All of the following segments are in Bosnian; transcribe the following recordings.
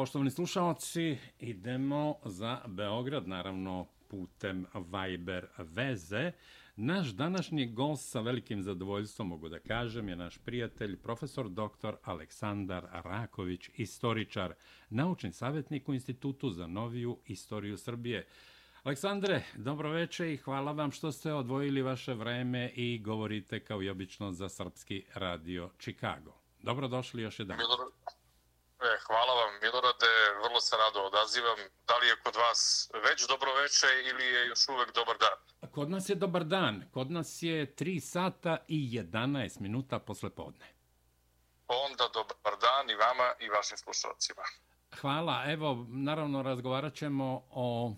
Poštovani slušalci, idemo za Beograd, naravno putem Viber veze. Naš današnji gost sa velikim zadovoljstvom, mogu da kažem, je naš prijatelj, profesor dr. Aleksandar Raković, istoričar, naučni savjetnik u Institutu za noviju istoriju Srbije. Aleksandre, dobro večer i hvala vam što ste odvojili vaše vreme i govorite kao i obično za Srpski radio Chicago. Dobrodošli još jedan. Dobro, E, hvala vam, Milorade, vrlo se rado odazivam. Da li je kod vas već dobro veče ili je još uvek dobar dan? Kod nas je dobar dan. Kod nas je 3 sata i 11 minuta posle podne. Onda dobar dan i vama i vašim slušalcima. Hvala. Evo, naravno, razgovarat ćemo o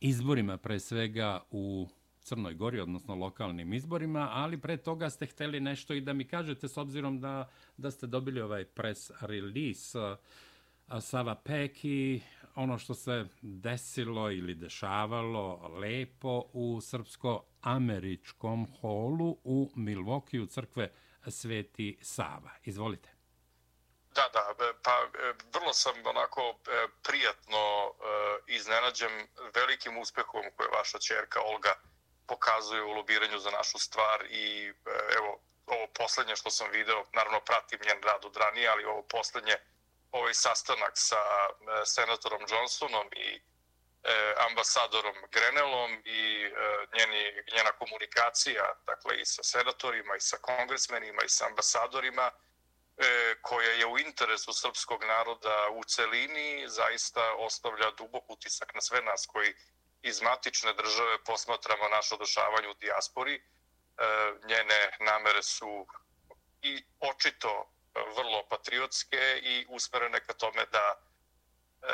izborima, pre svega u Crnoj Gori, odnosno lokalnim izborima, ali pre toga ste hteli nešto i da mi kažete, s obzirom da, da ste dobili ovaj press release Sava Peki, ono što se desilo ili dešavalo lepo u srpsko-američkom holu u Milvokiju crkve Sveti Sava. Izvolite. Da, da, e, pa e, vrlo sam onako e, prijatno iznenađen velikim uspehom koje vaša čerka Olga pokazuje u lobiranju za našu stvar i e, evo, ovo poslednje što sam video, naravno pratim njen rad od ranije, ali ovo poslednje, ovaj sastanak sa e, senatorom Johnsonom i e, ambasadorom Grenelom i njeni, njena komunikacija, dakle i sa senatorima i sa kongresmenima i sa ambasadorima, e, koja je u interesu srpskog naroda u celini, zaista ostavlja dubok utisak na sve nas koji iz matične države posmatramo naše odušavanje u dijaspori. E, njene namere su i očito vrlo patriotske i usmerene ka tome da e,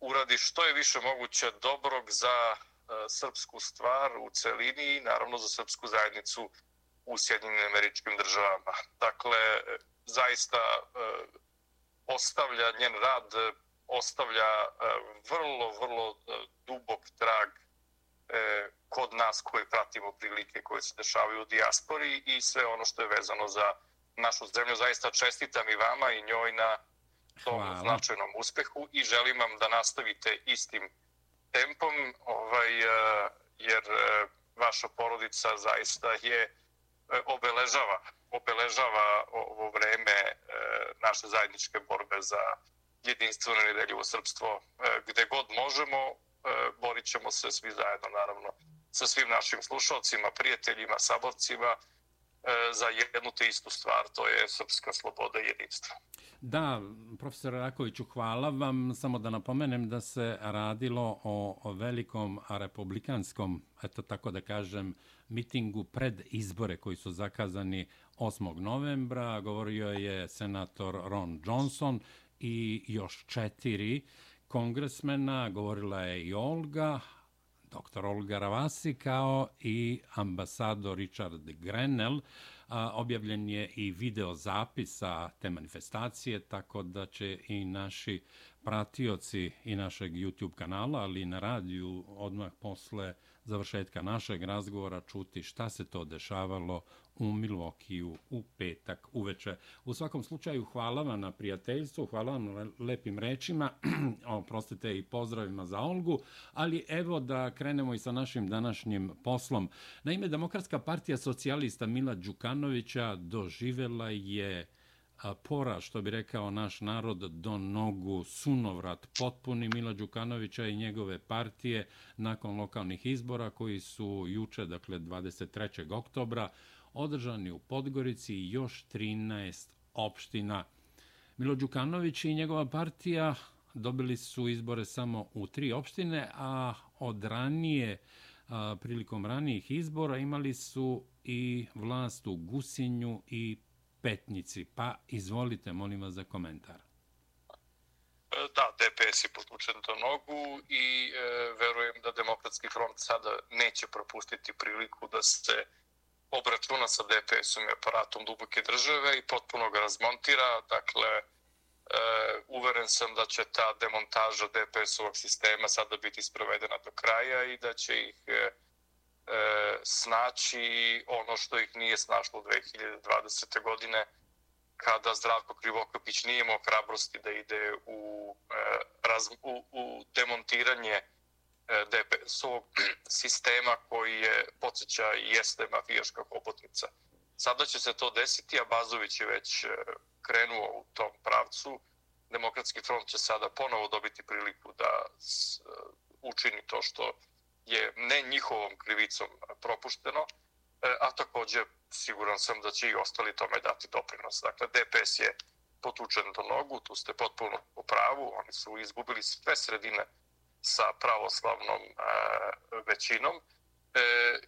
uradi što je više moguće dobrog za e, srpsku stvar u celini i naravno za srpsku zajednicu u Sjedinim američkim državama. Dakle, e, zaista e, ostavlja njen rad ostavlja e, vrlo vrlo e, dubok trag kod nas koji pratimo prilike koje se dešavaju u dijaspori i sve ono što je vezano za našu zemlju. Zaista čestitam i vama i njoj na tom Hvala. značajnom uspehu i želim vam da nastavite istim tempom ovaj, jer vaša porodica zaista je obeležava obeležava ovo vreme naše zajedničke borbe za jedinstveno nedeljivo srpstvo. E, gde god možemo, e, borit ćemo se svi zajedno, naravno, sa svim našim slušalcima, prijateljima, saborcima, e, za jednu te istu stvar, to je srpska sloboda i jedinstvo. Da, profesor Rakoviću, hvala vam. Samo da napomenem da se radilo o velikom republikanskom, eto tako da kažem, mitingu pred izbore koji su zakazani 8. novembra. Govorio je senator Ron Johnson i još četiri kongresmena. Govorila je i Olga, dr. Olga Ravasi, kao i ambasador Richard Grenell. Objavljen je i video zapisa te manifestacije, tako da će i naši pratioci i našeg YouTube kanala, ali i na radiju odmah posle završetka našeg razgovora čuti šta se to dešavalo u Milvokiju u petak uveče. U svakom slučaju hvala vam na prijateljstvu, hvala vam na lepim rečima, oprostite i pozdravima za Olgu, ali evo da krenemo i sa našim današnjim poslom. Naime, Demokratska partija socijalista Mila Đukanovića doživela je pora, što bi rekao naš narod, do nogu sunovrat potpuni Mila Đukanovića i njegove partije nakon lokalnih izbora koji su juče, dakle 23. oktobra, održani u Podgorici i još 13 opština. Milo Đukanović i njegova partija dobili su izbore samo u tri opštine, a od ranije, prilikom ranijih izbora, imali su i vlast u Gusinju i Petnici. Pa izvolite, molim vas za komentar. E, da, DPS je potlučen do nogu i e, verujem da Demokratski front sada neće propustiti priliku da se obračuna sa DPS-om i aparatom duboke države i potpuno ga razmontira. Dakle, e, uveren sam da će ta demontaža DPS-ovog sistema sada biti sprovedena do kraja i da će ih e, snaći ono što ih nije snašlo 2020. godine, kada Zdravko Krivokapić nije imao hrabrosti da ide u, e, raz, u, u demontiranje e, DPS-ovog sistema koji je podsjeća i jeste mafijaška hobotnica. Sada će se to desiti, a Bazović je već e, krenuo u tom pravcu. Demokratski front će sada ponovo dobiti priliku da s, e, učini to što je ne njihovom krivicom propušteno, e, a također siguran sam da će i ostali tome dati doprinos. Dakle, DPS je potučen do nogu, tu ste potpuno u pravu, oni su izgubili sve sredine sa pravoslavnom e, većinom. E, e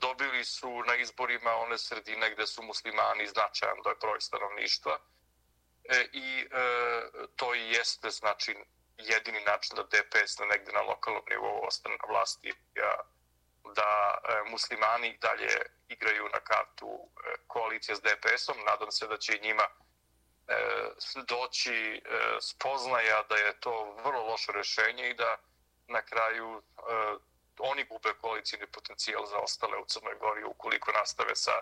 dobili su na izborima one sredine gde su muslimani značajan do broj stanovništva e, i e, to i jeste znači jedini način da DPS na negde na lokalnom nivou ostane na vlasti. Ja, da e, muslimani dalje igraju na kartu e, koalicije s DPS-om. Nadam se da će i njima e, doći e, spoznaja da je to vrlo loše rešenje i da na kraju e, oni gube koalicijni potencijal za ostale u Crnoj Gori ukoliko nastave sa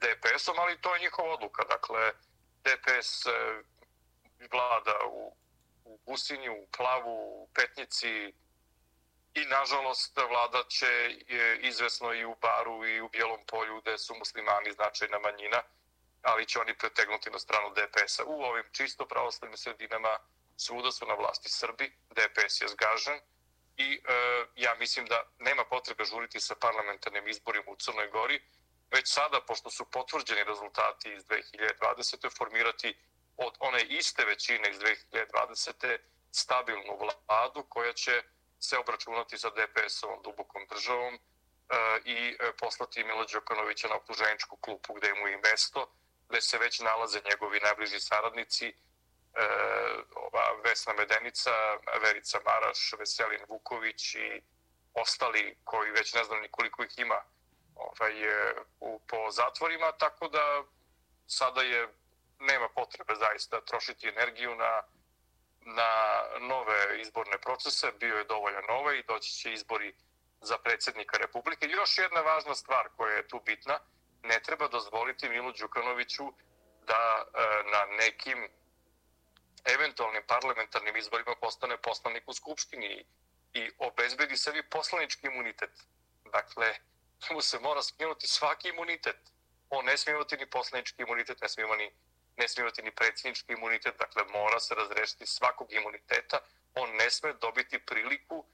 DPS-om, ali to je njihova odluka. Dakle, DPS e, vlada u, u Gusinju, u Plavu, u Petnici, I nažalost vlada će izvesno i u Baru i u Bijelom polju gde su muslimani značajna manjina, ali će oni pretegnuti na stranu DPS-a. U ovim čisto pravoslavnim sredinama svuda su na vlasti Srbi, DPS je zgažen i e, ja mislim da nema potrebe žuriti sa parlamentarnim izborima u Crnoj Gori, već sada, pošto su potvrđeni rezultati iz 2020. formirati od one iste većine iz 2020. stabilnu vladu koja će se obračunati sa DPS-ovom dubokom državom e, i e, poslati Milo Đokanovića na optuženičku klupu gde mu i mesto, gde se već nalaze njegovi najbliži saradnici, e, ova Vesna Medenica, Verica Maraš, Veselin Vuković i ostali koji već ne znam nikoliko ih ima ovaj, u, po zatvorima, tako da sada je nema potrebe zaista trošiti energiju na na nove izborne procese, bio je dovoljan ovaj i doći će izbori za predsjednika Republike. Još jedna važna stvar koja je tu bitna, ne treba dozvoliti Milu Đukanoviću da e, na nekim eventualnim parlamentarnim izborima postane poslanik u Skupštini i obezbedi sebi poslanički imunitet. Dakle, mu se mora skinuti svaki imunitet. On ne smije imati ni poslanički imunitet, ne smije imati ni ne smije imati ni predsjednički imunitet, dakle mora se razrešiti svakog imuniteta, on ne smije dobiti priliku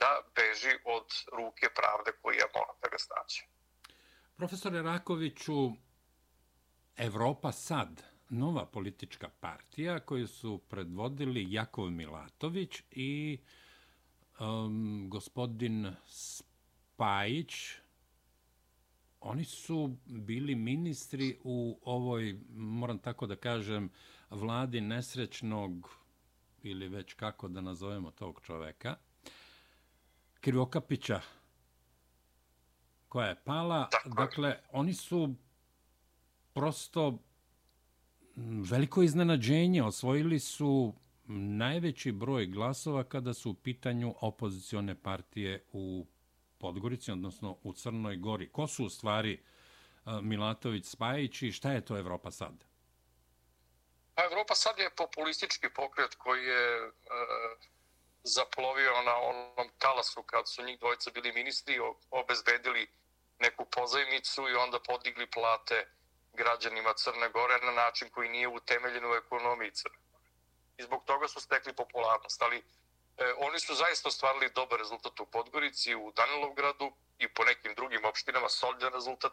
da beži od ruke pravde koja mora da ga snaći. Profesore Rakoviću, Evropa sad, nova politička partija koju su predvodili Jakov Milatović i um, gospodin Spajić, oni su bili ministri u ovoj, moram tako da kažem, vladi nesrećnog, ili već kako da nazovemo tog čoveka, Krivokapića, koja je pala. Dakle, oni su prosto veliko iznenađenje. Osvojili su najveći broj glasova kada su u pitanju opozicione partije u Podgorici, odnosno u Crnoj Gori. Ko su u stvari e, Milatović Spajić i šta je to Evropa sad? Pa Evropa sad je populistički pokret koji je e, zaplovio na onom talasu kad su njih dvojica bili ministri, obezbedili neku pozajmicu i onda podigli plate građanima Crne Gore na način koji nije utemeljen u ekonomiji Crne Gore. I zbog toga su stekli popularnost. Ali E, oni su zaista ostvarili dobar rezultat u Podgorici, u Danilovgradu i po nekim drugim opštinama solidan rezultat.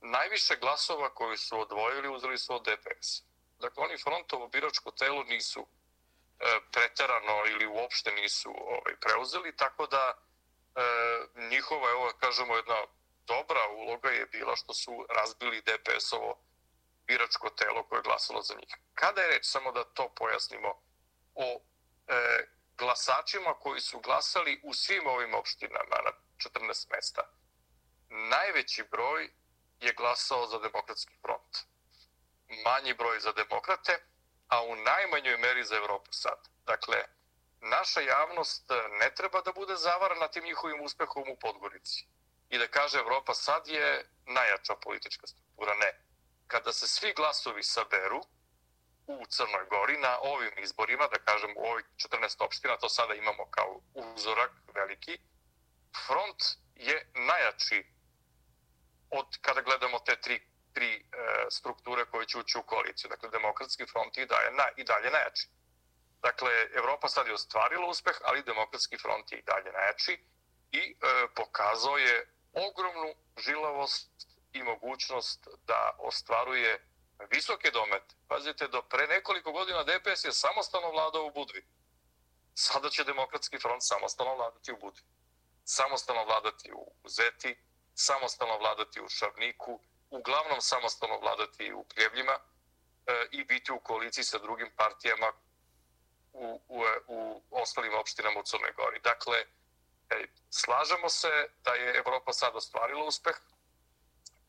Najviše glasova koji su odvojili uzeli su od DPS. Dakle, oni frontovo biračko telo nisu e, preterano ili uopšte nisu ovaj, preuzeli, tako da e, njihova, evo kažemo, jedna dobra uloga je bila što su razbili DPS-ovo biračko telo koje je glasalo za njih. Kada je reč, samo da to pojasnimo, o e, glasačima koji su glasali u svim ovim opštinama na 14 mesta, najveći broj je glasao za demokratski front. Manji broj za demokrate, a u najmanjoj meri za Evropu sad. Dakle, naša javnost ne treba da bude zavarana tim njihovim uspehom u Podgorici. I da kaže Evropa sad je najjača politička struktura. Ne. Kada se svi glasovi saberu, u Crnoj Gori na ovim izborima, da kažem u ovih 14 opština, to sada imamo kao uzorak veliki, front je najjači od kada gledamo te tri, tri e, strukture koje će ući u koaliciju. Dakle, demokratski front i dalje, na, i dalje najjači. Dakle, Evropa sad je ostvarila uspeh, ali demokratski front je i dalje najjači i e, pokazao je ogromnu žilavost i mogućnost da ostvaruje visoke domete. Pazite, do pre nekoliko godina DPS je samostalno vladao u Budvi. Sada će demokratski front samostalno vladati u Budvi. Samostalno vladati u Zeti, samostalno vladati u Šavniku, uglavnom samostalno vladati u Pljevljima e, i biti u koaliciji sa drugim partijama u, u, u ostalim opštinama u Crnoj Gori. Dakle, e, slažemo se da je Evropa sad ostvarila uspeh,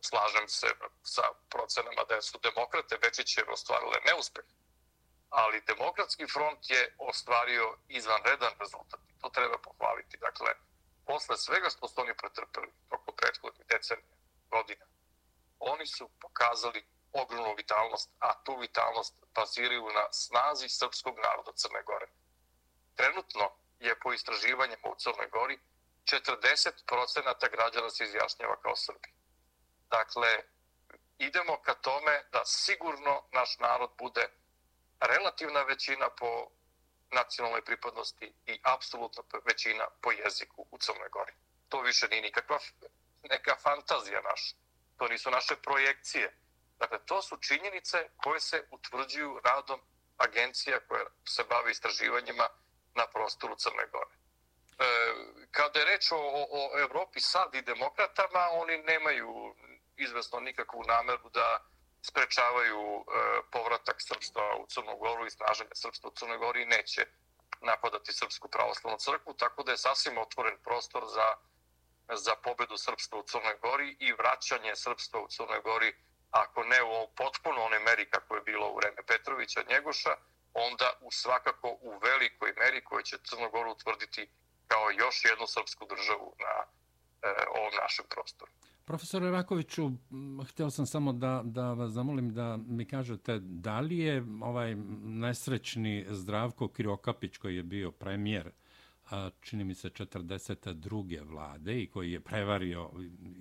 slažem se sa procenama da su demokrate Bečićeve ostvarile neuspeh, ali demokratski front je ostvario izvanredan rezultat. To treba pohvaliti. Dakle, posle svega što su oni pretrpeli oko prethodnih decenija, godina, oni su pokazali ogromnu vitalnost, a tu vitalnost baziraju na snazi srpskog naroda Crne Gore. Trenutno je po istraživanjima u Crnoj Gori 40% građana se izjašnjava kao Srbi. Dakle, idemo ka tome da sigurno naš narod bude relativna većina po nacionalnoj pripadnosti i apsolutna većina po jeziku u Crnoj Gori. To više nije nikakva neka fantazija naša. To nisu naše projekcije. Dakle, to su činjenice koje se utvrđuju radom agencija koje se bave istraživanjima na prostoru Crne Gore. E, kada je reč o, o Evropi sad i demokratama, oni nemaju izvesno nikakvu nameru da sprečavaju e, povratak srpstva u Crnu Goru i snaženje srpstva u Crnoj Gori neće napadati Srpsku pravoslavnu crkvu, tako da je sasvim otvoren prostor za, za pobedu srpstva u Crnoj Gori i vraćanje srpstva u Crnoj Gori, ako ne u potpuno one meri kako je bilo u vreme Petrovića Njegoša, onda u svakako u velikoj meri koje će Crnogoru utvrditi kao još jednu srpsku državu na e, ovom našem prostoru. Profesor Rakoviću, htio sam samo da, da vas zamolim da mi kažete da li je ovaj nesrećni Zdravko Kriokapić koji je bio premijer čini mi se 42. vlade i koji je prevario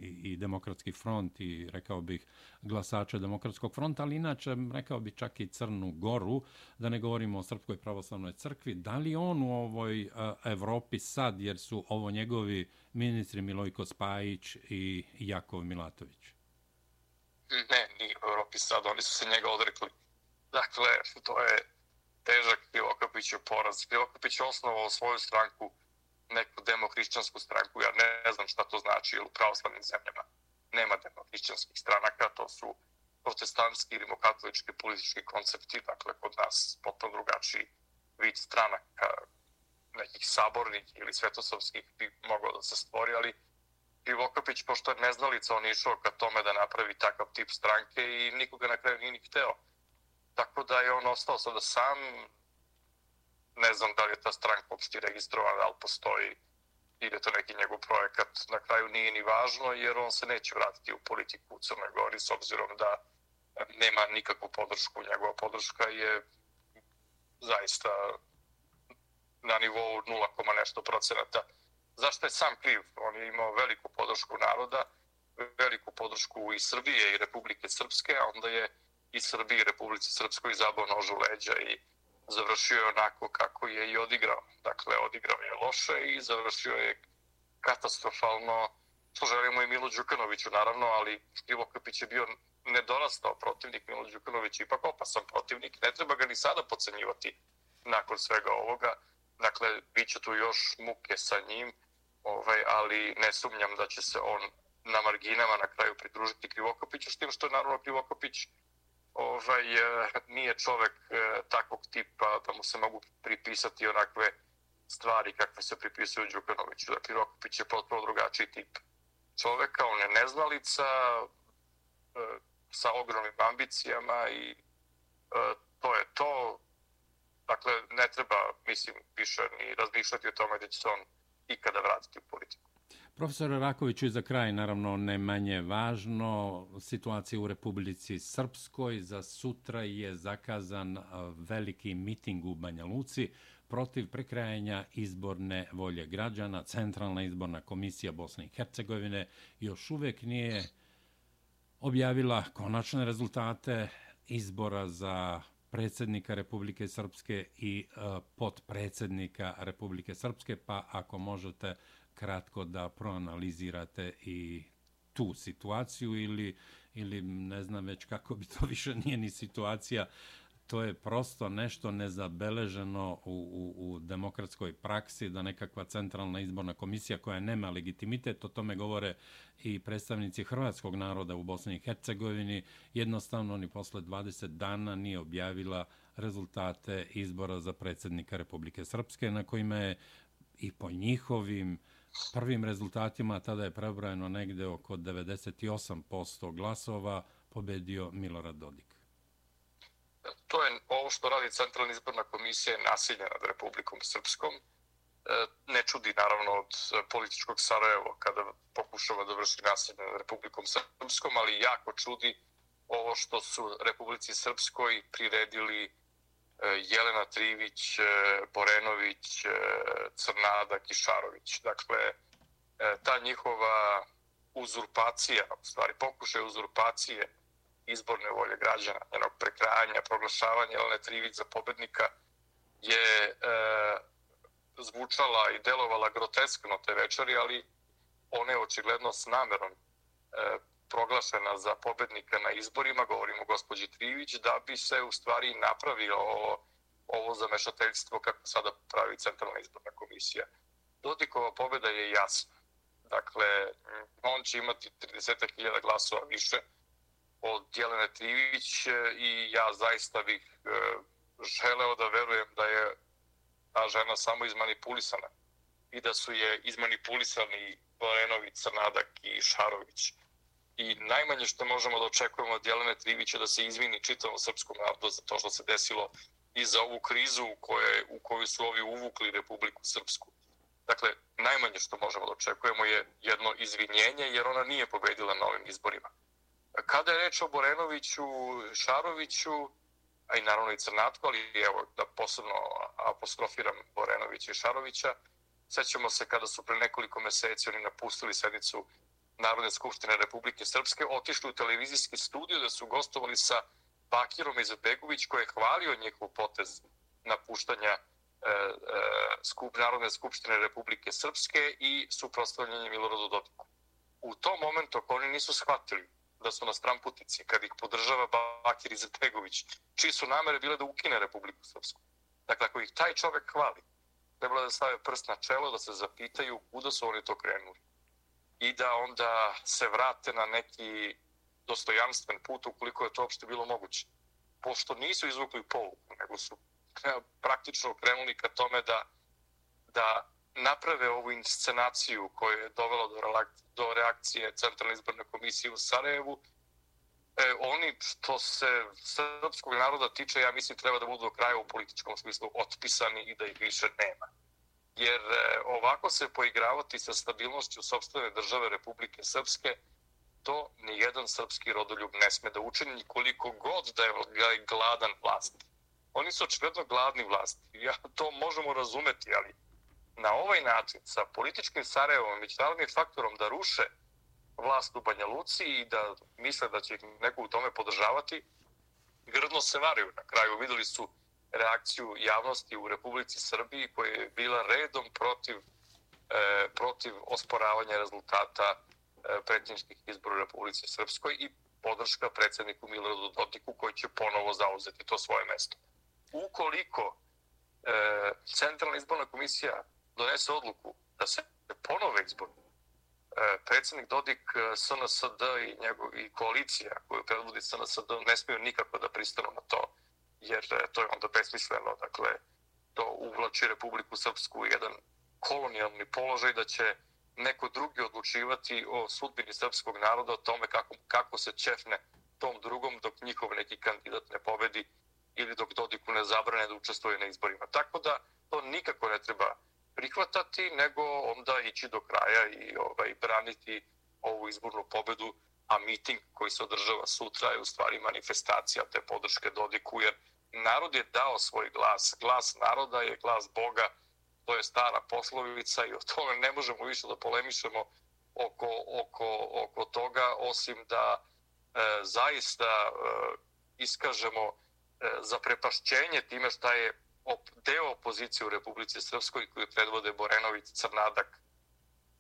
i, i demokratski front i rekao bih glasače demokratskog fronta, ali inače rekao bih čak i Crnu Goru, da ne govorimo o Srpskoj pravoslavnoj crkvi. Da li on u ovoj Evropi sad, jer su ovo njegovi ministri Milojko Spajić i Jakov Milatović? Ne, ni u Evropi sad, oni su se njega odrekli. Dakle, to je težak Krivokapićev poraz. Krivokapić je osnovao svoju stranku, neku demohrišćansku stranku. Ja ne znam šta to znači u pravoslavnim zemljama. Nema demohrišćanskih stranaka, to su protestantski ili katolički politički koncepti, dakle kod nas potpuno drugačiji vid stranaka, nekih sabornih ili svetosavskih bi mogao da se stvori, ali Krivokapić, pošto je neznalica, on išao ka tome da napravi takav tip stranke i nikoga na kraju nije ni hteo. Tako da je on ostao sada sam. Ne znam da li je ta stranka uopšte registrovana, da li postoji ili je to neki njegov projekat. Na kraju nije ni važno jer on se neće vratiti u politiku u Crnoj Gori s obzirom da nema nikakvu podršku. Njegova podrška je zaista na nivou 0, nešto procenata. Zašto je sam kriv? On je imao veliku podršku naroda, veliku podršku i Srbije i Republike Srpske, a onda je i Srbiji Republici Srpskoj zabao nožu leđa i završio je onako kako je i odigrao. Dakle, odigrao je loše i završio je katastrofalno, što želimo i Milo Đukanoviću, naravno, ali Krivokapić je bio nedorastao protivnik, Milo Đukanović ipak opasan protivnik, ne treba ga ni sada pocenjivati nakon svega ovoga. Dakle, bit će tu još muke sa njim, ovaj, ali ne sumnjam da će se on na marginama na kraju pridružiti Krivokopiću, s tim što je naravno Krivokopić ovaj, eh, nije čovek eh, takvog tipa da mu se mogu pripisati onakve stvari kakve se pripisuju Đukanoviću. Dakle, Rokopić je potpuno drugačiji tip čoveka, on je neznalica eh, sa ogromnim ambicijama i to je to. Dakle, ne treba, mislim, više ni razmišljati o tome da će se on ikada vratiti u politiku. Profesor Rakoviću, za kraj, naravno, ne manje važno, situacija u Republici Srpskoj za sutra je zakazan veliki miting u Banja Luci protiv prekrajanja izborne volje građana. Centralna izborna komisija Bosne i Hercegovine još uvek nije objavila konačne rezultate izbora za predsjednika Republike Srpske i podpredsjednika Republike Srpske, pa ako možete kratko da proanalizirate i tu situaciju ili, ili ne znam već kako bi to više nije ni situacija, to je prosto nešto nezabeleženo u, u, u demokratskoj praksi da nekakva centralna izborna komisija koja nema legitimitet, o tome govore i predstavnici hrvatskog naroda u Bosni i Hercegovini, jednostavno ni posle 20 dana nije objavila rezultate izbora za predsjednika Republike Srpske na kojima je i po njihovim uh, prvim rezultatima, tada je prebrojeno negde oko 98% glasova, pobedio Milorad Dodik. To je ovo što radi Centralna izborna komisija nasilje nad Republikom Srpskom. E, ne čudi naravno od političkog Sarajeva kada pokušava da vrši nasilje nad Republikom Srpskom, ali jako čudi ovo što su Republici Srpskoj priredili E, Jelena Trivić, e, Borenović, e, Crnada, Kišarović. Dakle, ta njihova uzurpacija, u stvari pokušaj uzurpacije izborne volje građana, njenog prekrajanja, proglašavanja Jelene Trivić za pobednika je e, zvučala i delovala groteskno te večeri, ali one je očigledno s namerom e, proglašena za pobednika na izborima, govorimo o gospođi Trivić, da bi se u stvari napravilo ovo, ovo zamešateljstvo kako sada pravi Centralna izborna komisija. Dodikova pobeda je jasna. Dakle, on će imati 30.000 glasova više od Jelene Trivić i ja zaista bih e, želeo da verujem da je ta žena samo izmanipulisana i da su je izmanipulisani Borenović, Crnadak i Šarović i najmanje što možemo da očekujemo od Jelene Trivića da se izvini čitavom srpskom narodu za to što se desilo i za ovu krizu u, koje, u koju su ovi uvukli Republiku Srpsku. Dakle, najmanje što možemo da očekujemo je jedno izvinjenje jer ona nije pobedila na ovim izborima. Kada je reč o Borenoviću, Šaroviću, a i naravno i Crnatko, ali evo da posebno apostrofiram Borenovića i Šarovića, sećamo se kada su pre nekoliko meseci oni napustili sednicu Narodne skupštine Republike Srpske, otišli u televizijski studio da su gostovali sa Bakirom Izetbegović koji je hvalio njihov potez napuštanja e, e, skup, Narodne skupštine Republike Srpske i suprostavljanje Miloradu Dodiku. U tom momentu, ako oni nisu shvatili da su na stramputici, kad ih podržava Bakir Izetbegović, čiji su namere bile da ukine Republiku Srpsku. Dakle, ako ih taj čovek hvali, trebalo da stave prst na čelo, da se zapitaju kuda su oni to krenuli da onda se vrate na neki dostojanstven put ukoliko je to uopšte bilo moguće. Pošto nisu izvukli poluku, nego su praktično krenuli ka tome da, da naprave ovu inscenaciju koja je dovela do, do reakcije Centralne izborne komisije u Sarajevu, e, oni što se srpskog naroda tiče, ja mislim, treba da budu do kraja u političkom smislu otpisani i da ih više nema jer e, ovako se poigravati sa stabilnošću sobstvene države Republike Srpske, to ni jedan srpski rodoljub ne sme da učini koliko god da je gladan vlast. Oni su očigledno gladni vlasti. Ja to možemo razumeti, ali na ovaj način sa političkim Sarajevom i međunarodnim faktorom da ruše vlast u Banja Luci i da misle da će ih neko u tome podržavati, grdno se varaju. Na kraju videli su reakciju javnosti u Republici Srbiji koja je bila redom protiv, e, protiv osporavanja rezultata e, predsjedničkih izbora u Republici Srpskoj i podrška predsjedniku Miloradu Dodiku koji će ponovo zauzeti to svoje mesto. Ukoliko e, Centralna izborna komisija donese odluku da se ponove izbor, e, predsjednik Dodik e, SNSD i, njegov, i koalicija koju predvodi SNSD ne smiju nikako da pristanu na to jer to je onda besmisleno, dakle, to uvlači Republiku Srpsku u jedan kolonijalni položaj da će neko drugi odlučivati o sudbini srpskog naroda, o tome kako, kako se čefne tom drugom dok njihov neki kandidat ne pobedi ili dok Dodiku ne zabrane da učestvuje na izborima. Tako da to nikako ne treba prihvatati, nego onda ići do kraja i ovaj, braniti ovu izbornu pobedu, a miting koji se održava sutra je u stvari manifestacija te podrške Dodiku, jer narod je dao svoj glas. Glas naroda je glas Boga, to je stara poslovica i o tome ne možemo više da polemišemo oko, oko, oko toga, osim da e, zaista e, iskažemo e, za prepašćenje time šta je op, deo opozicije u Republici Srpskoj koju predvode Borenović, Crnadak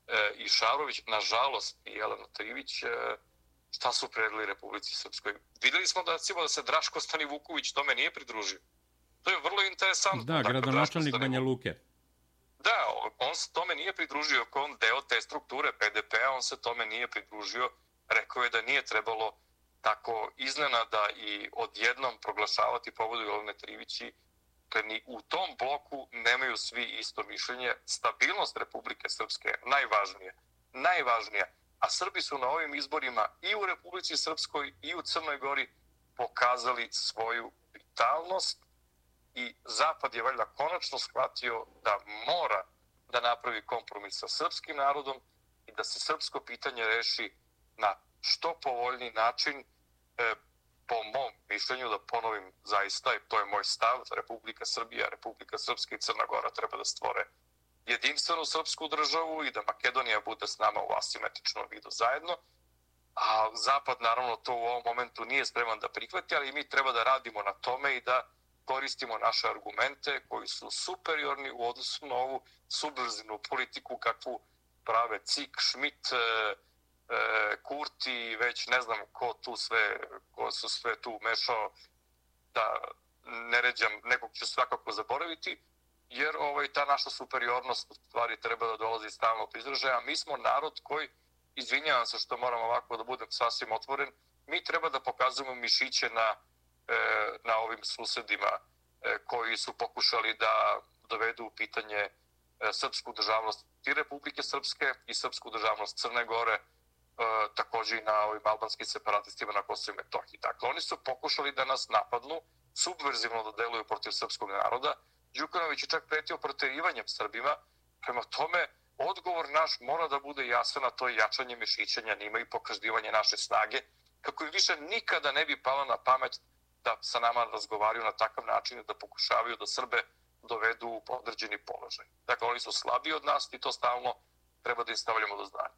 e, i Šarović, nažalost i Jelena Trivić, e, šta su predali Republici Srpskoj. Videli smo da, recimo, da se Draško Stani Vuković tome nije pridružio. To je vrlo interesantno. Da, dakle, gradonačelnik Banja Luke. Da, on se tome nije pridružio, ako on deo te strukture PDP-a, on se tome nije pridružio. Rekao je da nije trebalo tako iznenada i odjednom proglašavati povodu Jelene Trivići, kad ni u tom bloku nemaju svi isto mišljenje. Stabilnost Republike Srpske je najvažnije. Najvažnije. A Srbi su na ovim izborima i u Republici Srpskoj i u Crnoj Gori pokazali svoju vitalnost i Zapad je valjda konačno shvatio da mora da napravi kompromis sa srpskim narodom i da se srpsko pitanje reši na što povoljni način. E, po mom mišljenju da ponovim zaista, i to je moj stav, Republika Srbija, Republika Srpska i Crna Gora treba da stvore jedinstvenu srpsku državu i da Makedonija bude s nama u asimetričnom vidu zajedno. A Zapad naravno to u ovom momentu nije spreman da prihvati, ali mi treba da radimo na tome i da koristimo naše argumente koji su superiorni u odnosu na ovu subrzinu politiku kakvu prave Cik, Schmidt, e, e, Kurti, već ne znam ko tu sve, ko su sve tu mešao, da ne ređam, nekog ću svakako zaboraviti, jer ovaj, ta naša superiornost u stvari treba da dolazi stalno od izražaja. Mi smo narod koji, izvinjavam se što moram ovako da budem sasvim otvoren, mi treba da pokazujemo mišiće na, e, na ovim susedima e, koji su pokušali da dovedu u pitanje e, srpsku državnost i Republike Srpske i srpsku državnost Crne Gore, takođe također i na ovim albanskim separatistima na Kosovo i Metohiji. Dakle, oni su pokušali da nas napadnu, subverzivno da deluju protiv srpskog naroda, Đukanović je čak pretio proterivanjem Srbima. Prema tome, odgovor naš mora da bude jasan, a to je jačanje mišićenja nima i pokaždivanje naše snage, kako i više nikada ne bi palo na pamet da sa nama razgovaraju na takav način da pokušavaju da Srbe dovedu u podređeni položaj. Dakle, oni su slabiji od nas i to stalno treba da im stavljamo do znanja.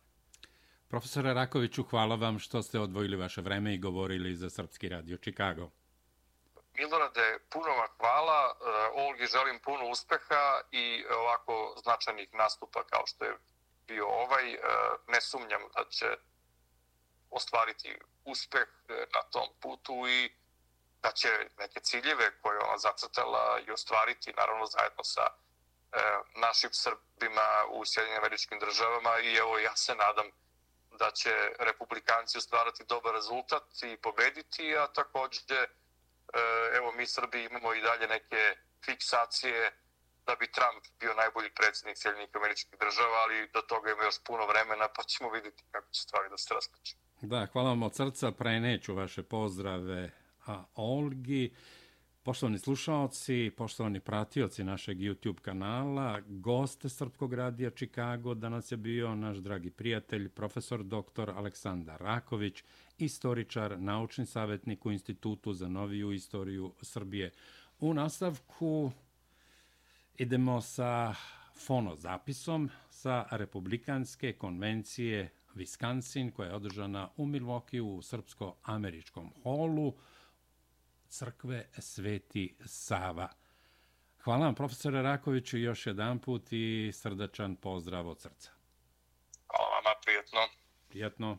Profesore Rakoviću, hvala vam što ste odvojili vaše vreme i govorili za Srpski radio Čikago. Milorade, puno vam hvala. E, Olgi želim puno uspeha i ovako značajnih nastupa kao što je bio ovaj. E, ne sumnjam da će ostvariti uspeh e, na tom putu i da će neke ciljeve koje ona zacrtala i ostvariti, naravno zajedno sa našim Srbima u Sjedinim američkim državama i evo ja se nadam da će republikanci ostvarati dobar rezultat i pobediti, a također E, evo mi Srbi imamo i dalje neke fiksacije da bi Trump bio najbolji predsjednik Sjedinjenih američkih država, ali do toga ima još puno vremena, pa ćemo vidjeti kako će stvari da se raspeće. Da, hvala vam od srca, preneću vaše pozdrave a Olgi. Poštovani slušalci, poštovani pratioci našeg YouTube kanala, gost Srpkog radija Čikago, danas je bio naš dragi prijatelj, profesor dr. Aleksandar Raković, istoričar, naučni savjetnik u Institutu za noviju istoriju Srbije. U nastavku idemo sa fonozapisom sa Republikanske konvencije Wisconsin koja je održana u Milwaukee u srpsko-američkom holu crkve Sveti Sava. Hvala vam profesore Rakoviću još jedan put i srdačan pozdrav od srca. Hvala vama, prijetno. Prijetno.